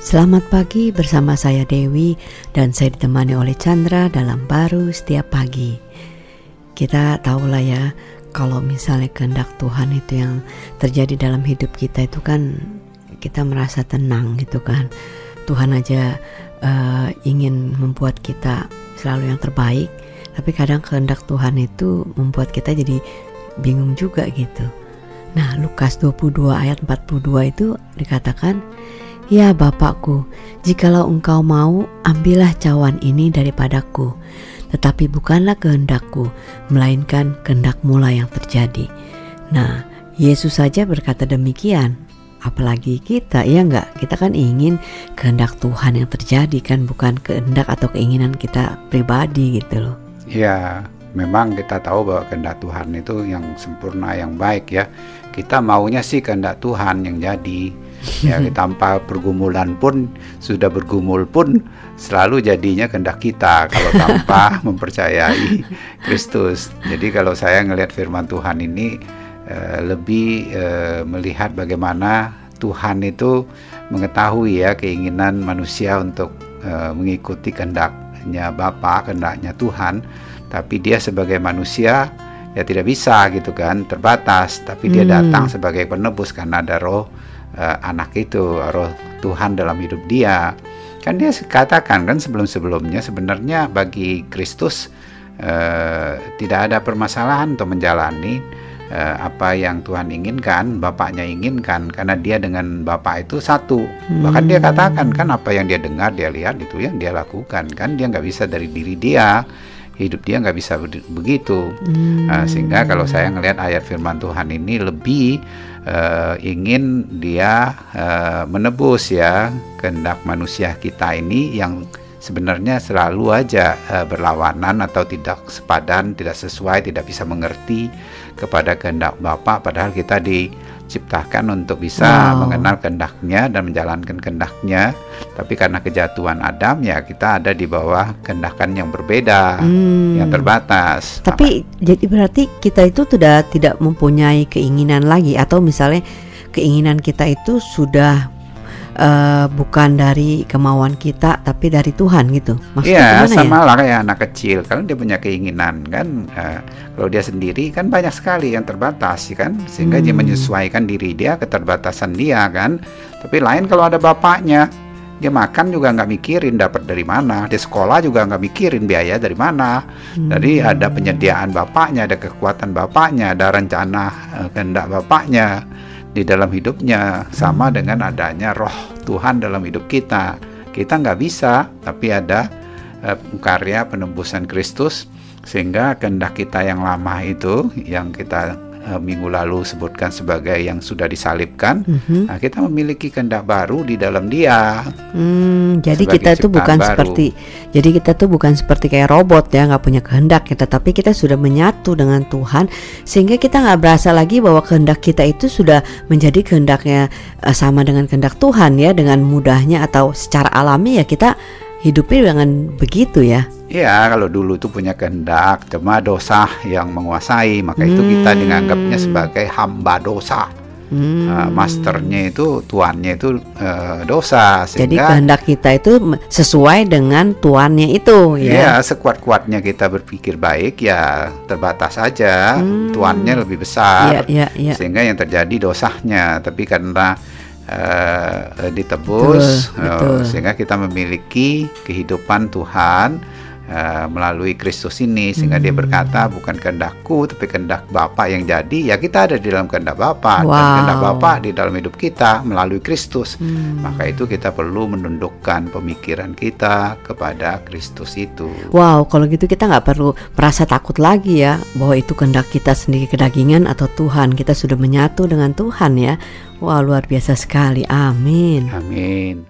Selamat pagi bersama saya Dewi dan saya ditemani oleh Chandra dalam baru setiap pagi. Kita tahu lah ya kalau misalnya kehendak Tuhan itu yang terjadi dalam hidup kita itu kan kita merasa tenang gitu kan. Tuhan aja uh, ingin membuat kita selalu yang terbaik, tapi kadang kehendak Tuhan itu membuat kita jadi bingung juga gitu. Nah, Lukas 22 ayat 42 itu dikatakan Ya Bapakku, jikalau engkau mau, ambillah cawan ini daripadaku. Tetapi bukanlah kehendakku, melainkan kehendakmu lah yang terjadi. Nah, Yesus saja berkata demikian. Apalagi kita, ya enggak? Kita kan ingin kehendak Tuhan yang terjadi kan, bukan kehendak atau keinginan kita pribadi gitu loh. Ya, memang kita tahu bahwa kehendak Tuhan itu yang sempurna, yang baik ya. Kita maunya sih kehendak Tuhan yang jadi ya tanpa pergumulan pun sudah bergumul pun selalu jadinya kehendak kita kalau tanpa mempercayai Kristus. Jadi kalau saya ngelihat firman Tuhan ini uh, lebih uh, melihat bagaimana Tuhan itu mengetahui ya keinginan manusia untuk uh, mengikuti kehendaknya Bapa, kehendaknya Tuhan, tapi dia sebagai manusia ya tidak bisa gitu kan, terbatas, tapi dia hmm. datang sebagai penebus karena ada roh uh, anak itu roh Tuhan dalam hidup dia kan dia katakan kan sebelum-sebelumnya sebenarnya bagi Kristus uh, tidak ada permasalahan untuk menjalani uh, apa yang Tuhan inginkan, Bapaknya inginkan karena dia dengan Bapak itu satu. Hmm. Bahkan dia katakan kan apa yang dia dengar, dia lihat itu yang dia lakukan kan dia nggak bisa dari diri dia hidup dia nggak bisa begitu hmm. uh, sehingga kalau saya ngelihat ayat firman Tuhan ini lebih uh, ingin dia uh, menebus ya kehendak manusia kita ini yang sebenarnya selalu aja uh, berlawanan atau tidak sepadan, tidak sesuai, tidak bisa mengerti kepada kehendak Bapa padahal kita di diciptakan untuk bisa wow. mengenal kehendaknya dan menjalankan kehendaknya tapi karena kejatuhan Adam ya kita ada di bawah kehendakan yang berbeda hmm. yang terbatas tapi Maka, jadi berarti kita itu sudah tidak mempunyai keinginan lagi atau misalnya keinginan kita itu sudah uh, bukan dari kemauan kita tapi dari Tuhan gitu. Maksudnya Iya, sama ya? lah kayak anak kecil kalau dia punya keinginan kan uh, kalau dia sendiri kan banyak sekali yang terbatas kan sehingga hmm. dia menyesuaikan diri dia keterbatasan dia kan. Tapi lain kalau ada bapaknya dia makan juga nggak mikirin dapat dari mana di sekolah juga nggak mikirin biaya dari mana hmm. jadi ada penyediaan bapaknya ada kekuatan bapaknya ada rencana uh, kehendak bapaknya di dalam hidupnya sama dengan adanya roh Tuhan dalam hidup kita. Kita nggak bisa, tapi ada uh, karya penembusan Kristus sehingga kehendak kita yang lama itu yang kita uh, minggu lalu sebutkan sebagai yang sudah disalibkan, mm-hmm. nah, kita memiliki kehendak baru di dalam Dia. Hmm, jadi kita itu bukan baru. seperti, jadi kita tuh bukan seperti kayak robot ya, nggak punya kehendak kita, tapi kita sudah menyatu dengan Tuhan, sehingga kita nggak berasa lagi bahwa kehendak kita itu sudah menjadi kehendaknya uh, sama dengan kehendak Tuhan ya, dengan mudahnya atau secara alami ya kita hidupnya dengan begitu ya. Iya, kalau dulu itu punya kehendak, cuma dosa yang menguasai, maka hmm. itu kita hmm. dianggapnya sebagai hamba dosa. Hmm. Uh, masternya itu tuannya itu uh, dosa. Sehingga, Jadi kehendak kita itu sesuai dengan tuannya itu, ya. Iya, sekuat-kuatnya kita berpikir baik ya terbatas saja, hmm. tuannya lebih besar, ya, ya, ya. sehingga yang terjadi dosanya. Tapi karena uh, ditebus, betul, betul. Uh, sehingga kita memiliki kehidupan Tuhan uh, melalui Kristus ini sehingga hmm. dia berkata bukan kehendakku tapi kehendak Bapa yang jadi. Ya kita ada di dalam kehendak Bapa wow. dan kehendak Bapa di dalam hidup kita melalui Kristus. Hmm. maka itu kita perlu menundukkan pemikiran kita kepada Kristus itu. Wow kalau gitu kita nggak perlu merasa takut lagi ya bahwa itu kehendak kita sendiri kedagingan atau Tuhan. Kita sudah menyatu dengan Tuhan ya. Wah luar biasa sekali. Amin. Amin